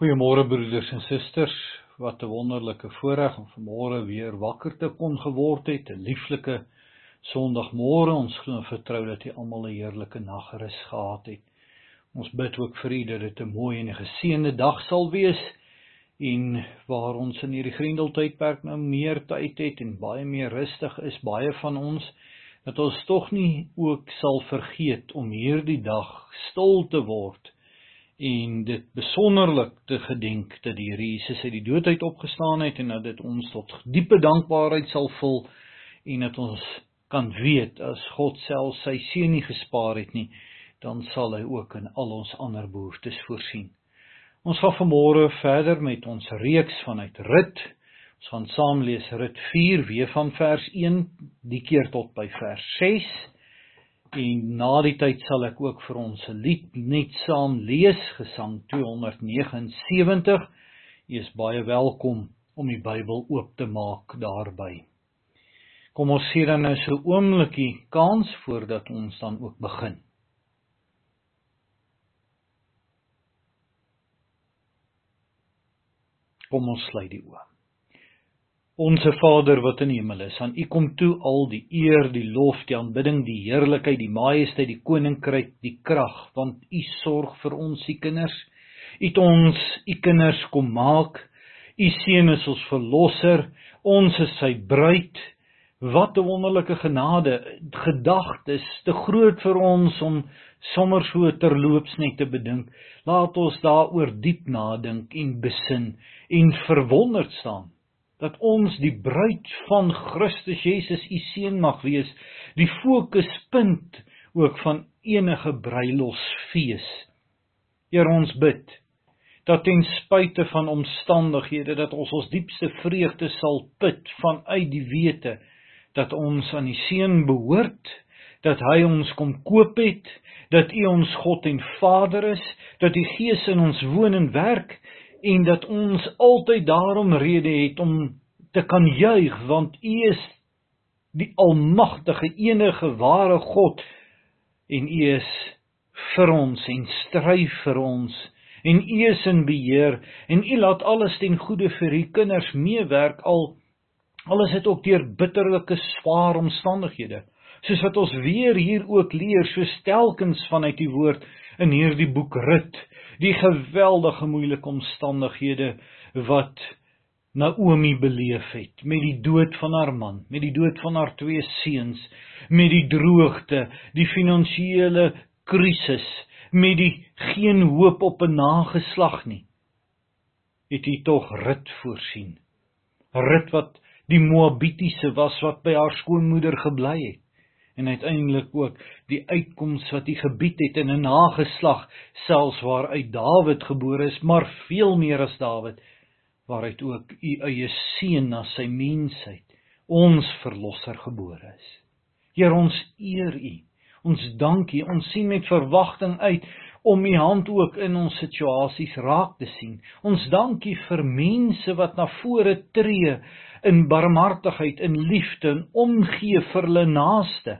Goeiemôre broeders en susters. Wat 'n wonderlike voorreg om vanmôre weer wakker te kon geword het. 'n Lieflike Sondagmôre. Ons glo vertrou dat u almal 'n heerlike nagrus gehad het. Ons bid ook vir u dat dit 'n mooi en 'n geseënde dag sal wees en waar ons in hierdie grendeltydperk nou meer tyd het en baie meer rustig is, baie van ons dat ons tog nie ook sal vergeet om hierdie dag stil te word en dit besonderlik te gedenk dat die Here Jesus uit die dood uit opgestaan het en dat dit ons tot diepe dankbaarheid sal vul en dat ons kan weet as God self sy seun nie gespaar het nie, dan sal hy ook in al ons ander behoeftes voorsien. Ons gaan vanmôre verder met ons reeks vanuit Rut. Ons gaan saam lees Rut 4 weer van vers 1 die keer tot by vers 6 En na die tyd sal ek ook vir ons 'n lied net saam lees, Gesang 279. U is baie welkom om die Bybel oop te maak daarby. Kom ons sien dan nou so 'n oomblikie kans voordat ons dan ook begin. Kom ons sluit die oë. Onse Vader wat in die hemel is, aan U kom toe al die eer, die lof, die aanbidding, die heerlikheid, die majesteit, die koninkryk, die krag, want U sorg vir ons, U kinders. U het ons U kinders kom maak. U seun is ons verlosser. Ons is sy bruid. Wat 'n wonderlike genade. Gedagtes te groot vir ons om sommer so terloops net te bedink. Laat ons daaroor diep nadink en besin en verwonderd staan dat ons die bruid van Christus Jesus u seun mag wees, die fokuspunt ook van enige bruilofsfees. Heer ons bid dat ten spyte van omstandighede dat ons ons diepste vreugde sal put vanuit die wete dat ons aan die seun behoort, dat hy ons kom koop het, dat u ons God en Vader is, dat die Gees in ons woon en werk en dat ons altyd daarom rede het om te kan juig want U is die almagtige enige ware God en U is vir ons en stry vir ons en U is in beheer en U laat alles ten goeie vir U kinders meewerk al alles het ook deur bitterlike swaar omstandighede soos wat ons weer hier ook leer so stelkens vanuit die woord in hierdie boek Rut die geweldige moeilike omstandighede wat Naomi beleef het met die dood van haar man, met die dood van haar twee seuns, met die droogte, die finansiële krisis, met die geen hoop op 'n nageslag nie. Het hy tog Rut voorsien. Rut wat die Moabitiese was wat by haar skoonmoeder gebly het en uiteindelik ook die uitkoms wat hy gebied het in 'n nageslag selfs waaruit Dawid gebore is, maar veel meer as Dawid, waaruit ook u eie seun na sy mensheid, ons verlosser gebore is. Heer ons eer u. Ons dank u. Ons sien met verwagting uit om u hand ook in ons situasies raak te sien. Ons dank u vir mense wat na vore tree in barmhartigheid, in liefde en omgee vir hulle naaste.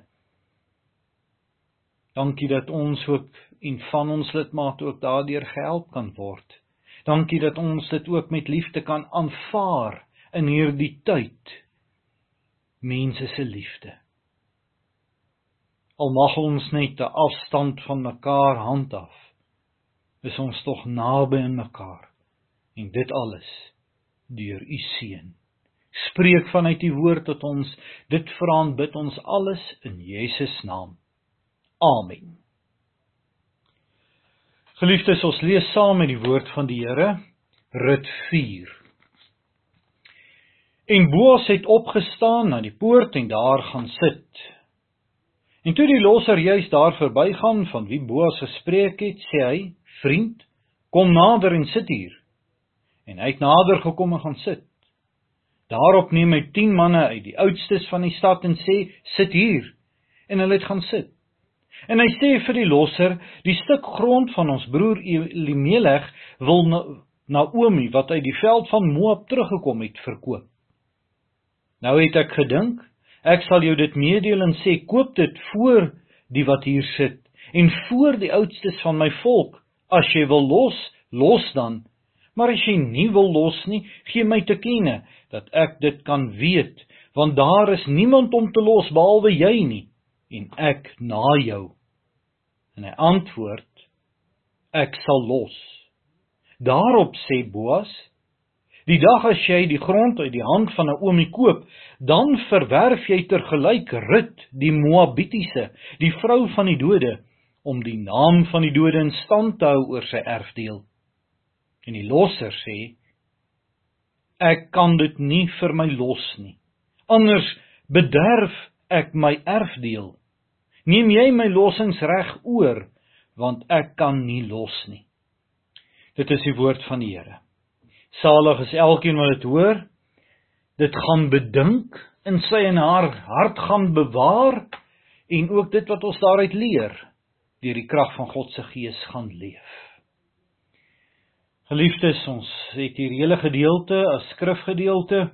Dankie dat ons ook en van ons lidmate ook daardeur gehelp kan word. Dankie dat ons dit ook met liefde kan aanvaar in hierdie tyd. Mense se liefde. Al mag ons net 'n afstand van mekaar handhaaf, is ons tog naby aan mekaar. En dit alles deur u seun. Spreek vanuit u woord tot ons. Dit vra en bid ons alles in Jesus naam. Amen. Geliefdes, ons lees saam met die woord van die Here, Rut 4. En Boas het opgestaan na die poort en daar gaan sit. En toe die losser juis daar verbygaan van wie Boas gespreek het, sê hy: "Vriend, kom nader en sit hier." En hy het nader gekom en gaan sit. Daarop neem hy 10 manne uit die oudstes van die stad en sê: "Sit hier." En hulle het gaan sit. En hy sê vir die losser, die stuk grond van ons broer Elimelech wil Naomi wat uit die veld van Moab teruggekom het verkoop. Nou het ek gedink, ek sal jou dit meedeel en sê koop dit voor die wat hier sit en voor die oudstes van my volk. As jy wil los, los dan, Maar as jy nie wil los nie, gee my te kenne dat ek dit kan weet, want daar is niemand om te los behalwe jy nie en ek na jou. En hy antwoord: Ek sal los. Daarop sê Boas: Die dag as jy die grond uit die hand van 'n oomie koop, dan verwerf jy tergelyk Rut, die Moabitiese, die vrou van die dode, om die naam van die dode in stand te hou oor sy erfdeel. En die losser sê: Ek kan dit nie vir my los nie. Anders bederf ek my erfdeel. Neem jy my lossingsreg oor, want ek kan nie los nie. Dit is die woord van die Here. Salig is elkeen wat dit hoor, dit gaan bedink in sy en haar hart gaan bewaar en ook dit wat ons daaruit leer deur die krag van God se gees gaan leef. Geliefdes, ons het hier hele gedeelte as skrifgedeelte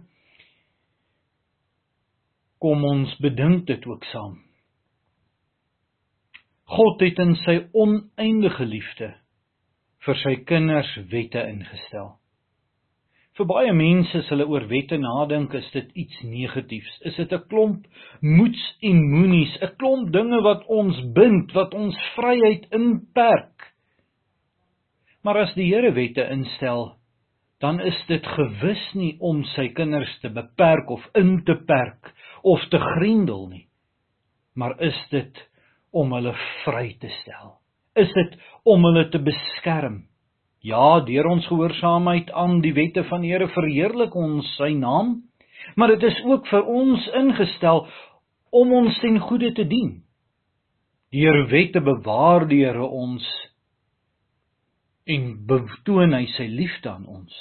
kom ons bedink dit ook saam. God het in sy oneindige liefde vir sy kinders wette ingestel. Vir baie mense as hulle oor wette nadink, is dit iets negatiefs. Is dit 'n klomp moets en moenies, 'n klomp dinge wat ons bind, wat ons vryheid inperk. Maar as die Here wette instel, dan is dit gewis nie om sy kinders te beperk of in te perk of te grendel nie. Maar is dit om hulle vry te stel? Is dit om hulle te beskerm? Ja, deur ons gehoorsaamheid aan die wette van die Here verheerlik ons sy naam, maar dit is ook vir ons ingestel om ons ten goeie te dien. Deur wette bewaar die Here ons en betoon hy sy liefde aan ons.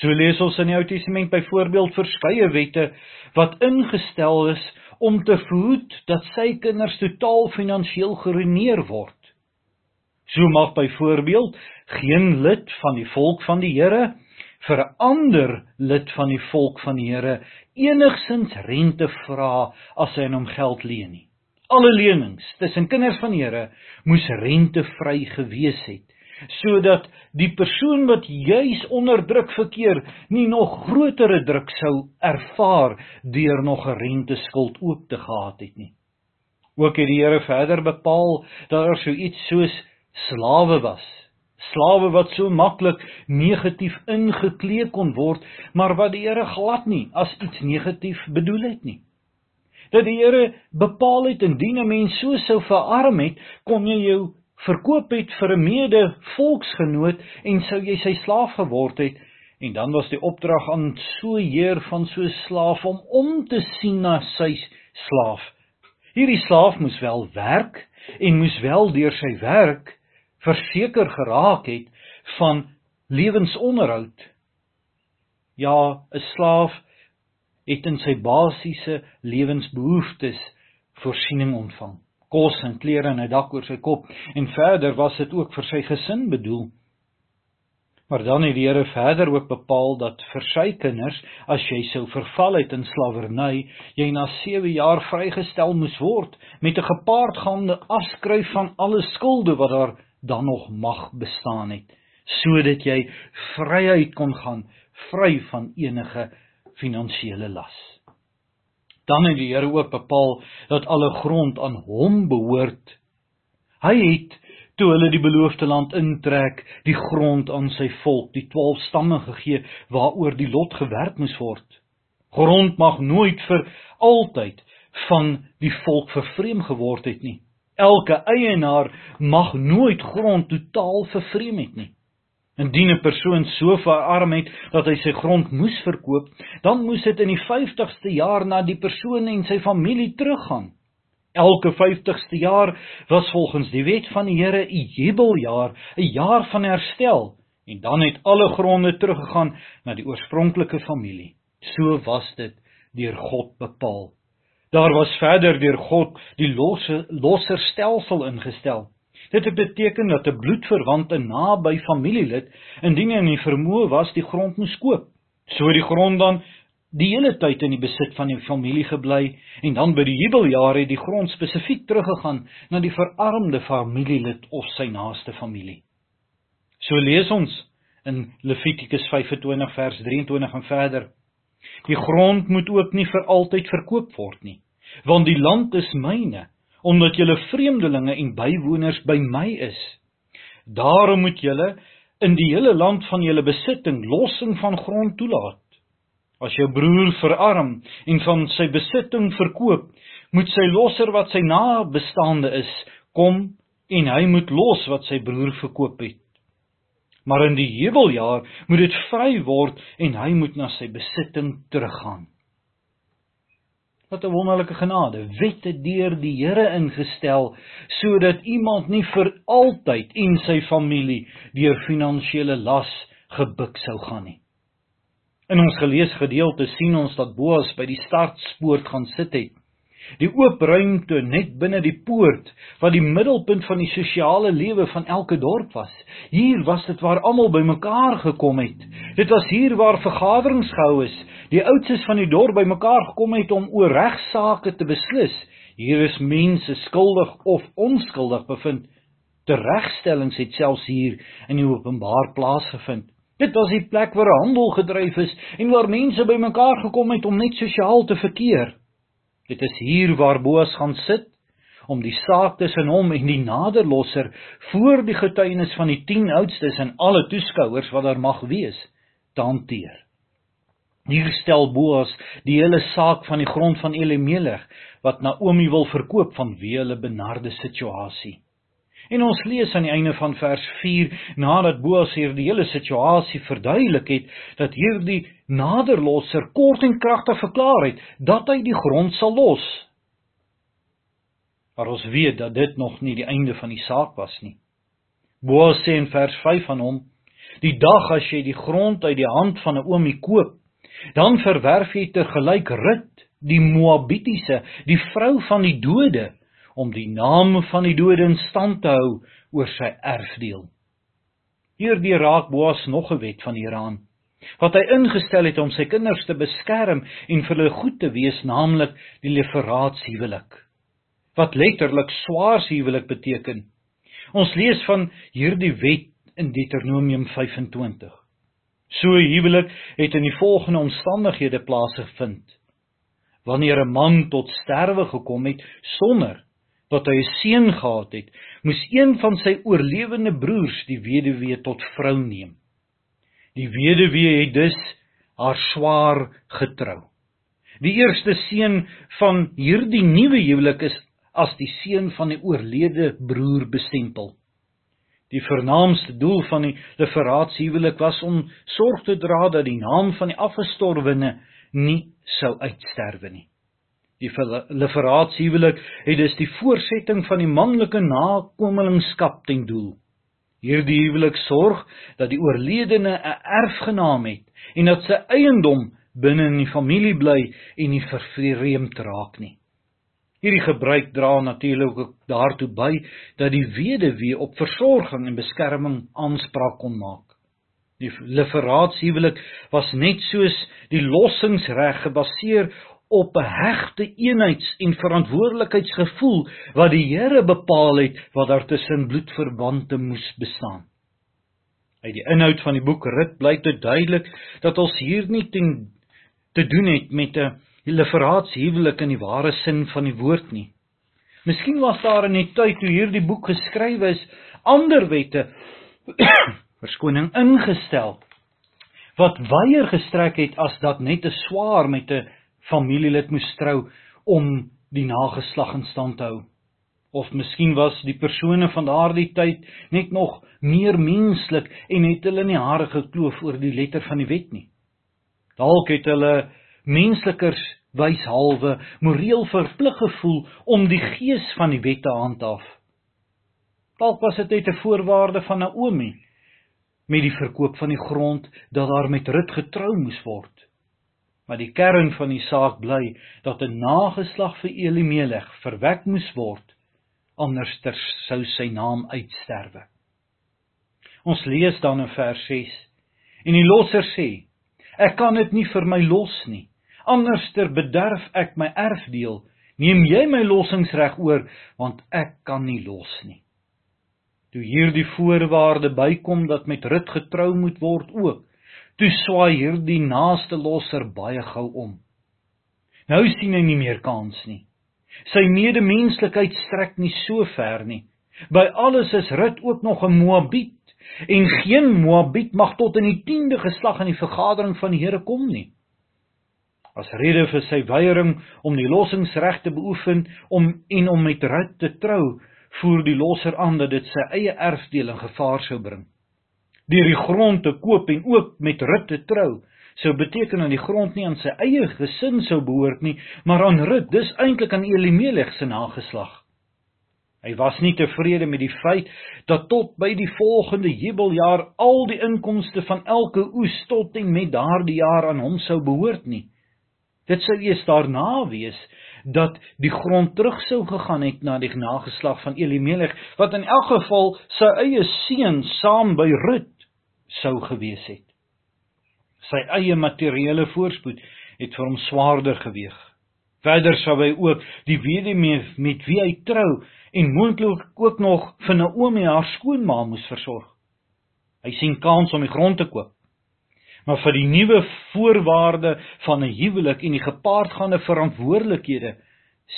So lees ons in die Ou Testament byvoorbeeld verskeie wette wat ingestel is om te verhoed dat sy kinders totaal finansiëel geruineer word. So mag byvoorbeeld geen lid van die volk van die Here vir 'n ander lid van die volk van die Here enigsins rente vra as hy aan hom geld leen nie. Alle lenings tussen kinders van die Here moes rentevry gewees het sodat die persoon wat juis onder druk verkeer nie nog grotere druk sou ervaar deur nog 'n renteskuld oop te gehad het nie. Ook het die Here verder bepaal dat daar so iets soos slawe was. Slawe wat so maklik negatief ingekleed kon word, maar wat die Here glad nie as iets negatief bedoel het nie. Dat die Here bepaal het indien 'n mens so sou verarm het, kon jy jou verkoop het vir 'n mede volksgenoot en sou jy sy slaaf geword het en dan was die opdrag aan so heer van so slaaf om om te sien na sy slaaf. Hierdie slaaf moes wel werk en moes wel deur sy werk verseker geraak het van lewensonderhoud. Ja, 'n slaaf het in sy basiese lewensbehoeftes voorsiening ontvang kos en klere en 'n dak oor sy kop en verder was dit ook vir sy gesin bedoel. Maar dan het die Here verder ook bepaal dat vir sy kinders, as jy sou verval het in slawerny, jy na 7 jaar vrygestel moes word met 'n gepaardgaande afskryf van alle skulde wat daar dan nog mag bestaan het, sodat jy vryheid kon gaan, vry van enige finansiële las. Dan het die Here ook bepaal dat alle grond aan hom behoort. Hy het toe hulle die beloofde land intrek, die grond aan sy volk, die 12 stamme gegee waaroor die lot gewerk moes word. Grond mag nooit vir altyd van die volk vervreem geword het nie. Elke eienaar mag nooit grond totaal vervreem het nie. Indien 'n persoon so verarm het dat hy sy grond moes verkoop, dan moes dit in die 50ste jaar na die persoon en sy familie teruggaan. Elke 50ste jaar was volgens die wet van die Here 'n jubeljaar, 'n jaar van herstel, en dan het alle gronde teruggegaan na die oorspronklike familie. So was dit deur God bepaal. Daar was verder deur God die losse losser stelsel ingestel. Dit het beteken dat 'n bloedverwante naby familielid indien hy nie vermoë was die grond moes koop. So die grond dan die hele tyd in die besit van die familie gebly en dan by die jubeljare het die grond spesifiek teruggegaan na die verarmde familielid of sy naaste familie. So lees ons in Levitikus 25 vers 23 en verder. Die grond moet ook nie vir altyd verkoop word nie, want die land is myne, omdat julle vreemdelinge en bywoners by my is. Daarom moet julle in die hele land van julle besitting lossing van grond toelaat. As jou broer verarm en van sy besitting verkoop, moet sy losser wat sy nabestaande is, kom en hy moet los wat sy broer verkoop het. Maar in die jubeljaar moet dit vry word en hy moet na sy besitting teruggaan. Wat 'n wonderlike genade, wette deur die Here ingestel sodat iemand nie vir altyd en sy familie deur finansiële las gebuk sou gaan nie. In ons gelees gedeelte sien ons dat Boas by die startspoort gaan sit het Die oop ruimte net binne die poort wat die middelpunt van die sosiale lewe van elke dorp was. Hier was dit waar almal bymekaar gekom het. Dit was hier waar vergaderings gehou is. Die oudstes van die dorp bymekaar gekom het om oor regsaake te beslis. Hier is mense skuldig of onskuldig bevind. Teregstellings het selfs hier in die openbaar plaasgevind. Dit was die plek waar handel gedryf is en waar mense bymekaar gekom het om net sosiaal te verkeer. Dit is hier waar Boas gaan sit om die saak tussen hom en die naderlosser voor die getuienis van die 10 oudstes en alle toeskouers wat daar mag wees te hanteer. Hier stel Boas die hele saak van die grond van Elimelech wat Naomi wil verkoop vanweë hulle benarde situasie. En ons lees aan die einde van vers 4 nadat Boas hier die hele situasie verduidelik het dat hierdie naderlosser kort en kragtig verklaar het dat hy die grond sal los. Maar ons weet dat dit nog nie die einde van die saak was nie. Boas sê in vers 5 van hom: "Die dag as jy die grond uit die hand van 'n oomie koop, dan verwerf jy te gelyk Rut, die Moabitiese, die vrou van die dode." Om die naam van die dode in stand te hou oor sy erfdeel. Hierdie raak Boas nog 'n wet van Iran wat hy ingestel het om sy kinders te beskerm en vir hulle goed te wees, naamlik die leveraatshuwelik. Wat letterlik swaarshuwelik beteken. Ons lees van hierdie wet in Deuteronomium 25. So huwelik het in die volgende omstandighede plaasgevind. Wanneer 'n man tot sterwe gekom het sonder tot hy 'n seun gehad het, moes een van sy oorlewende broers die weduwee tot vrou neem. Die weduwee het dus haar swaar getrou. Die eerste seun van hierdie nuwe huwelik is as die seun van die oorlede broer bestempel. Die vernaamste doel van die leveraatshuwelik was om sorg te dra dat die naam van die afgestorwene nie sou uitsterwe nie. Die leveraatshuwelik het dus die voorsetting van die manlike nakomelingskap ten doel. Hierdie huwelik sorg dat die oorledene 'n erfgenaam het en dat sy eiendom binne in die familie bly en nie vervreemd raak nie. Hierdie gebruik dra natuurlik ook daartoe by dat die weduwee op versorging en beskerming aanspraak kon maak. Die leveraatshuwelik was net soos die lossingsreg gebaseer op 'n hegte eenheids- en verantwoordelikheidsgevoel wat die Here bepaal het wat daar tussen bloedverwante moes bestaan. Uit die inhoud van die boek Rit blyk dit duidelik dat ons hier nie ten, te doen het met 'n leveraatshuwelik in die ware sin van die woord nie. Miskien was daar in die tyd toe hierdie boek geskryf is ander wette verskoning ingestel wat weier gestrek het as dat net 'n swaar met 'n familielid moes trou om die nageslag in stand te hou. Of miskien was die persone van daardie tyd net nog meer menslik en het hulle nie hare gekloof oor die letter van die wet nie. Dalk het hulle menslikers wyshalwe moreel verplig gevoel om die gees van die wet te handhaaf. Dalk was dit net 'n voorwaarde van Naomi met die verkoop van die grond dat daar met Rut getrou moes word. Maar die kern van die saak bly dat 'n nageslag vir Elimelech verwek moes word anders sou sy naam uitsterwe. Ons lees dan in vers 6 en die losser sê: Ek kan dit nie vir my los nie. Anders ter bederf ek my erfdeel. Neem jy my lossingsreg oor want ek kan nie los nie. Toe hierdie voorwaarde bykom dat met Rut getrou moet word ook, toe swaai hierdie naaste losser baie gou om. Nou sien hy nie meer kans nie. Sy medemenslikheid strek nie so ver nie. By alles is Rut ook nog 'n Moabiet en geen Moabiet mag tot in die 10de geslag in die vergadering van die Here kom nie. As rede vir sy weiering om die lossingsreg te beoefen om en om met Rut te trou, voer die losser aan dat dit sy eie erfdeel in gevaar sou bring. Deur die grond te koop en ook met Rut te trou, sou beteken dat die grond nie aan sy eie gesin sou behoort nie, maar aan Rut, dis eintlik aan Elimelech se nageslag. Hy was nie tevrede met die feit dat tot by die volgende jubeljaar al die inkomste van elke oes tot en met daardie jaar aan hom sou behoort nie. Dit sou eers daarna wees dat die grond terug sou gegaan het na die nageslag van Elimelech wat in elk geval sy eie seun saam by Rut sou gewees het. Sy eie materiële voorspoed het vir hom swaarder geweg. Verder sou hy ook die weduwee met wie hy trou en moontlik ook nog vir Naomi haar skoonma moes versorg. Hy sien kans om die grond te koop. Maar vir die nuwe voorwaarde van 'n huwelik en die gepaardgaande verantwoordelikhede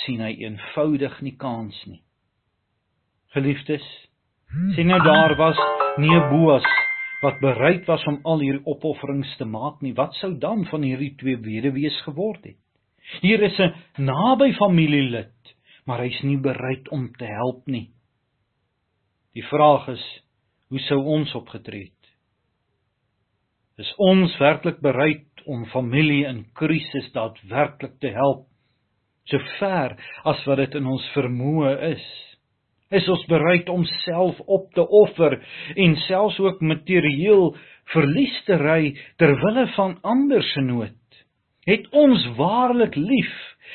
sien hy eenvoudig nie kans nie. Geliefdes, sien nou daar was nie 'n Boas wat bereid was om al hierdie opofferings te maak nie. Wat sou dan van hierdie twee weduwees geword het? Hier is 'n naby familielid, maar hy's nie bereid om te help nie. Die vraag is, hoe sou ons opgetree het? Is ons werklik bereid om familie in krisis daadwerklik te help so ver as wat dit in ons vermoë is? Is ons bereid om self op te offer en selfs ook materieel verlies te ry ter wille van ander se nood? Het ons waarlik lief?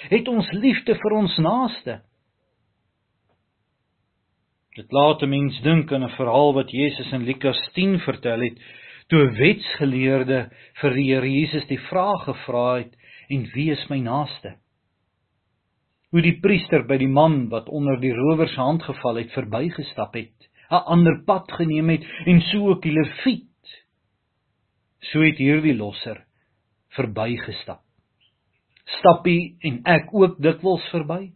Het ons liefde vir ons naaste? Dit laat 'n mens dink aan 'n verhaal wat Jesus in Lukas 10 vertel het toe 'n wetsgeleerde vir die Here Jesus die vraag gevra het en wie is my naaste? Hoe die priester by die man wat onder die rowers hand geval het verbygestap het, 'n ander pad geneem het en so ook die leviet. So het hierdie losser verbygestap. Stappie en ek ook dikwels verby.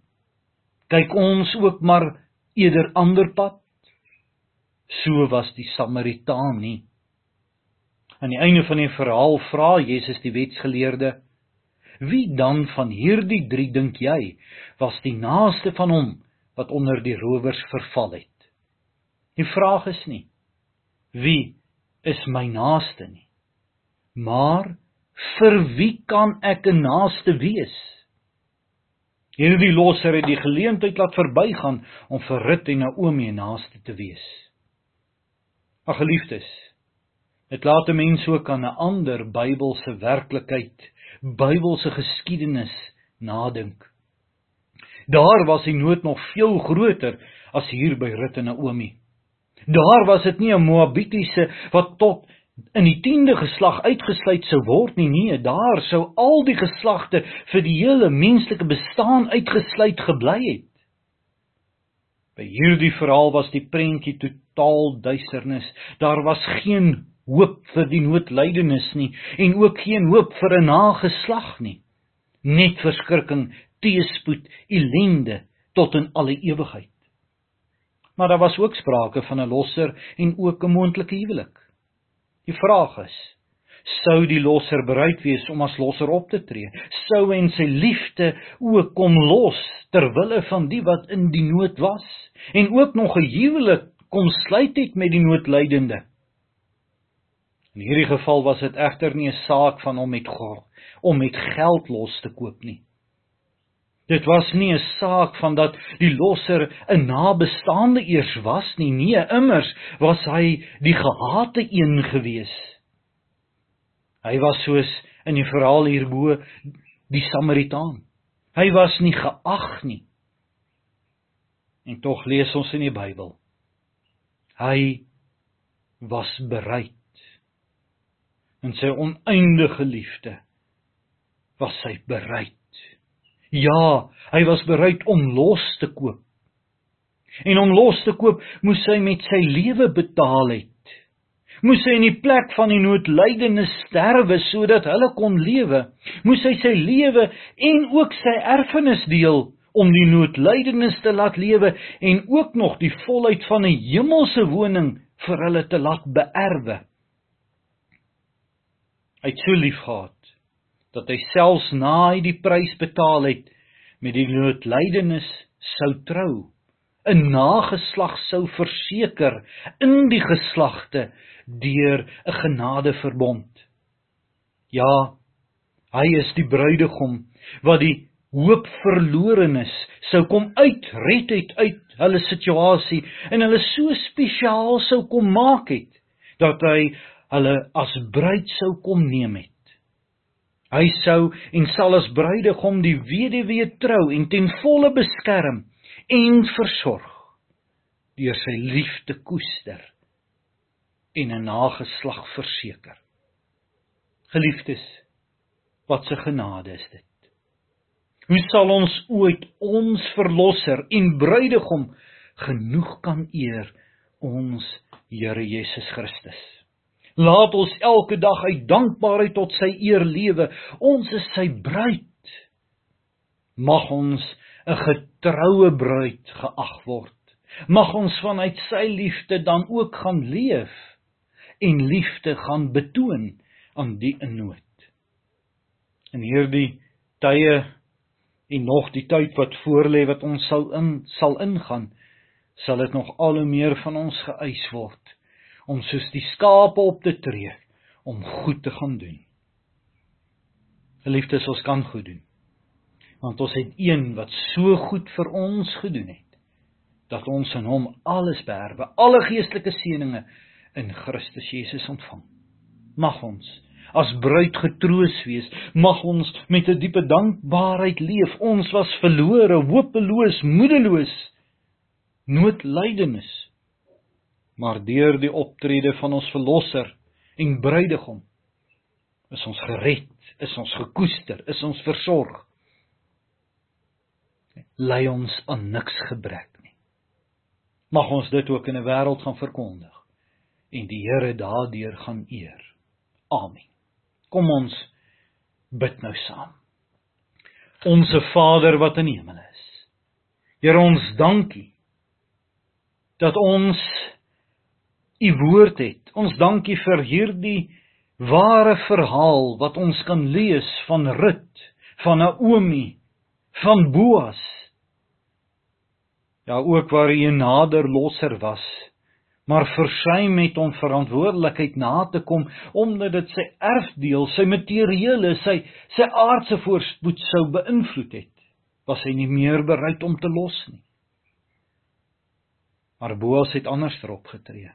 Kyk ons ook maar eerder ander pad. So was die Samaritaan nie. Aan die einde van die verhaal vra Jesus die wetsgeleerde: "Wie dan van hierdie 3 dink jy was die naaste van hom wat onder die rowers verval het?" Die vraag is nie: "Wie is my naaste nie?" Maar vir wie kan ek 'n naaste wees? Hierdie losser het die geleentheid laat verbygaan om vir Rut en Naomi 'n naaste te wees. Ag geliefdes, Dit laat 'n mens ook aan 'n ander Bybelse werklikheid, Bybelse geskiedenis nadink. Daar was die nood nog veel groter as hier by Rut en Naomi. Daar was dit nie 'n Moabitiese wat tot in die 10de geslag uitgesluit sou word nie, nee, daar sou al die geslagte vir die hele menslike bestaan uitgesluit gebly het. By hierdie verhaal was die prentjie totaal duisternis. Daar was geen hoop vir die noodlydenis nie en ook geen hoop vir 'n nageslag nie. Net verskrikking, teëspoed, ellende tot in alle ewigheid. Maar daar was ook sprake van 'n losser en ook 'n moontlike huwelik. Die vraag is: sou die losser bereid wees om as losser op te tree? Sou en sy liefde ook kom los ter wille van die wat in die nood was en ook nog 'n huwelik kom sluit het met die noodlydende? In hierdie geval was dit egter nie 'n saak van om met God om met geld los te koop nie. Dit was nie 'n saak van dat die losser 'n nabestaande eers was nie. Nee, immers was hy die gehate een gewees. Hy was soos in die verhaal hierbo die Samaritaan. Hy was nie geag nie. En tog lees ons in die Bybel. Hy was bereid in sy oneindige liefde was hy bereid. Ja, hy was bereid om los te koop. En om los te koop, moes hy met sy lewe betaal het. Moes hy in die plek van die noodlydendes sterwe sodat hulle kon lewe. Moes hy sy lewe en ook sy erfenis deel om die noodlydendes te laat lewe en ook nog die volheid van 'n hemelse woning vir hulle te laat beerwe. Hy het so lief gehad dat hy selfs na hy die prys betaal het met die noodlydenis sou trou 'n nageslag sou verseker in die geslagte deur 'n genadeverbond. Ja hy is die bruidegom wat die hoop verlorenes sou kom uitred uit uit hulle situasie en hulle so spesiaal sou kom maak het dat hy hulle as bruid sou kom neem het. Hy sou en sal as bruidegom die weduwee trou en ten volle beskerm en versorg deur sy liefde koester en 'n nageslag verseker. Geliefdes, wat 'n genade is dit. Hoe sal ons ooit ons verlosser en bruidegom genoeg kan eer ons Here Jesus Christus? Laat ons elke dag uit dankbaarheid tot sy eer lewe. Ons is sy bruid. Mag ons 'n getroue bruid geag word. Mag ons vanuit sy liefde dan ook gaan leef en liefde gaan betoon aan die in nood. In hierdie tye en nog die tyd wat voorlê wat ons sal in sal ingaan sal dit nog al hoe meer van ons geëis word om soos die skape op te tree om goed te gaan doen. Geliefdes, ons kan goed doen. Want ons het een wat so goed vir ons gedoen het dat ons in hom alles beerwe, alle geestelike seënings in Christus Jesus ontvang. Mag ons as bruid getroos wees. Mag ons met 'n diepe dankbaarheid leef. Ons was verlore, hopeloos, moedeloos, noodlydenis. Maar deur die optrede van ons verlosser en bruidegom is ons gered, is ons gekoester, is ons versorg. Lei ons aan niks gebrek nie. Mag ons dit ook in 'n wêreld gaan verkondig en die Here daardeur gaan eer. Amen. Kom ons bid nou saam. Onse Vader wat in die hemel is. Here ons dankie dat ons u woord het. Ons dankie vir hierdie ware verhaal wat ons kan lees van Rut, van Naomi, van Boas. Ja ook waar hy 'n nader losser was maar versuim het om verantwoordelikheid na te kom omdat dit sy erfdeel, sy materiële, sy sy aardse voorspoed sou beïnvloed het, was hy nie meer bereid om te los nie. Maar Boas het anders opgetree.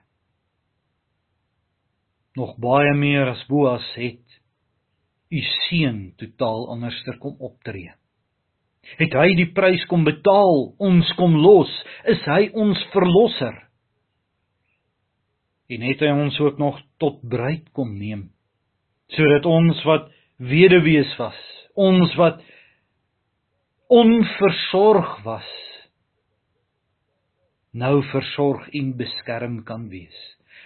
Nog baie meer as Boas het u seun totaal anderster kom optree. Het hy die prys kom betaal, ons kom los, is hy ons verlosser en het hy ons ook nog tot bruid kom neem sodat ons wat weduwees was ons wat onversorg was nou versorg en beskerm kan wees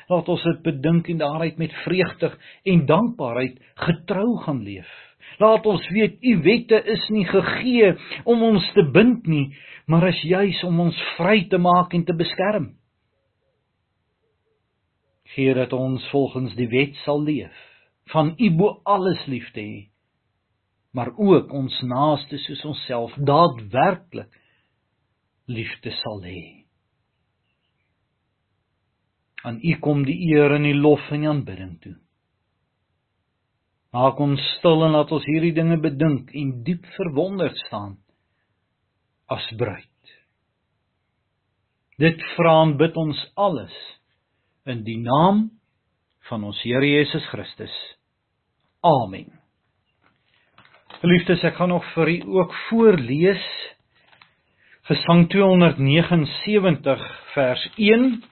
laat ons dit bedink en daaruit met vreugde en dankbaarheid getrou gaan leef. Laat ons weet u wette is nie gegee om ons te bind nie maar is juis om ons vry te maak en te beskerm. Gee dat ons volgens die wet sal leef van u bo alles lief te hê maar ook ons naaste soos onsself daadwerklik liefde sal hê aan u kom die eer en die lof en die aanbidding toe maak ons stil en laat ons hierdie dinge bedink en diep verwonderd staan as bruid dit vra en bid ons alles in die naam van ons Here Jesus Christus. Amen. Geliefdes, ek gaan nog vir u ook voorlees Gesang 279 vers 1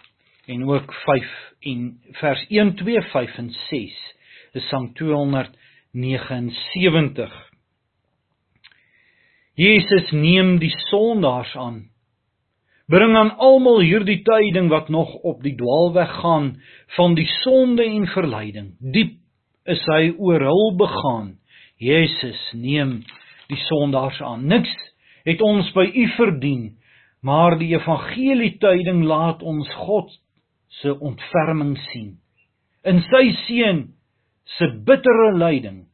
en ook 5 en vers 1 2 5 en 6. Gesang 279. Jesus neem die sondaars aan Bring aan almal hierdie tyding wat nog op die dwaalweg gaan van die sonde en verleiding. Diep is hy oor hul begaan. Jesus neem die sondaars aan. Niks het ons by u verdien, maar die evangelie tyding laat ons God se ontferming sien. In sy seun se bittere lyding.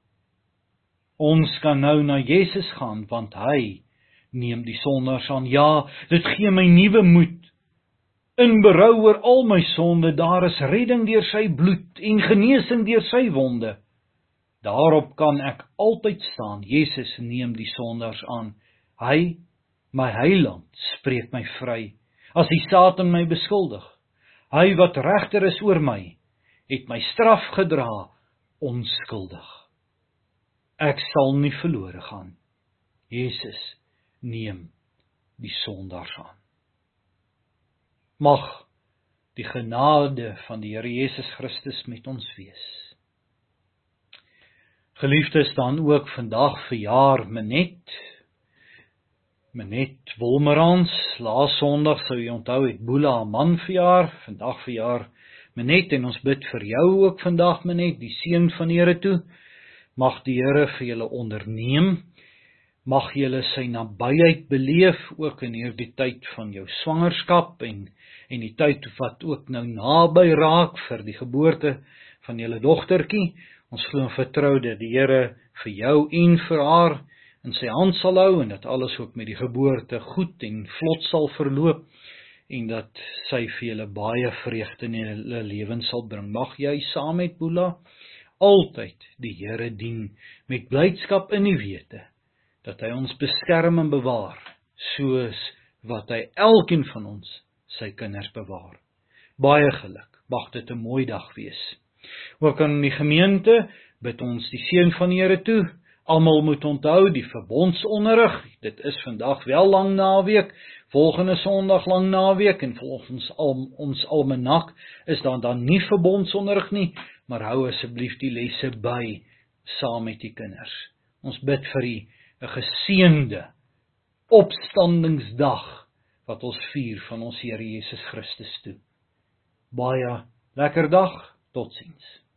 Ons kan nou na Jesus gaan want hy neem die sondaars aan. Ja, dit gee my nuwe moed. In berou oor al my sonde, daar is redding deur sy bloed en genesing deur sy wonde. Daarop kan ek altyd staan. Jesus neem die sondaars aan. Hy, my heiland, spreek my vry as die Satan my beskuldig. Hy wat regter is oor my, het my straf gedra onskuldig. Ek sal nie verlore gaan. Jesus neem die sondaars aan. Mag die genade van die Here Jesus Christus met ons wees. Geliefdes dan ook vandag verjaar Menet. Menet Wolmerans, laas Sondag sou jy onthou het Boela man verjaar, vandag verjaar Menet en ons bid vir jou ook vandag Menet, die seun van die Here toe. Mag die Here vir julle onderneem mag jy sy nabyheid beleef ook in hierdie tyd van jou swangerskap en en die tyd wat ook nou naby raak vir die geboorte van julle dogtertjie. Ons glo en vertrou dat die Here vir jou en vir haar in sy hand sal hou en dat alles ook met die geboorte goed en vlot sal verloop en dat sy vir julle baie vreugde in julle lewens sal bring. Mag jy saam met Boela altyd die Here dien met blydskap in die wete dat hy ons beskerm en bewaar soos wat hy elkeen van ons sy kinders bewaar. Baie geluk. Mag dit 'n mooi dag wees. Ook aan die gemeente bid ons die seën van die Here toe. Almal moet onthou die verbondsonderrig. Dit is vandag wel lang naweek, volgende Sondag lang naweek en volgens al ons almanak is daar dan nie verbondsonderrig nie, maar hou asseblief die lesse by saam met die kinders. Ons bid vir u 'n geseënde opstandingsdag wat ons vier van ons Here Jesus Christus toe. Baie lekker dag. Totsiens.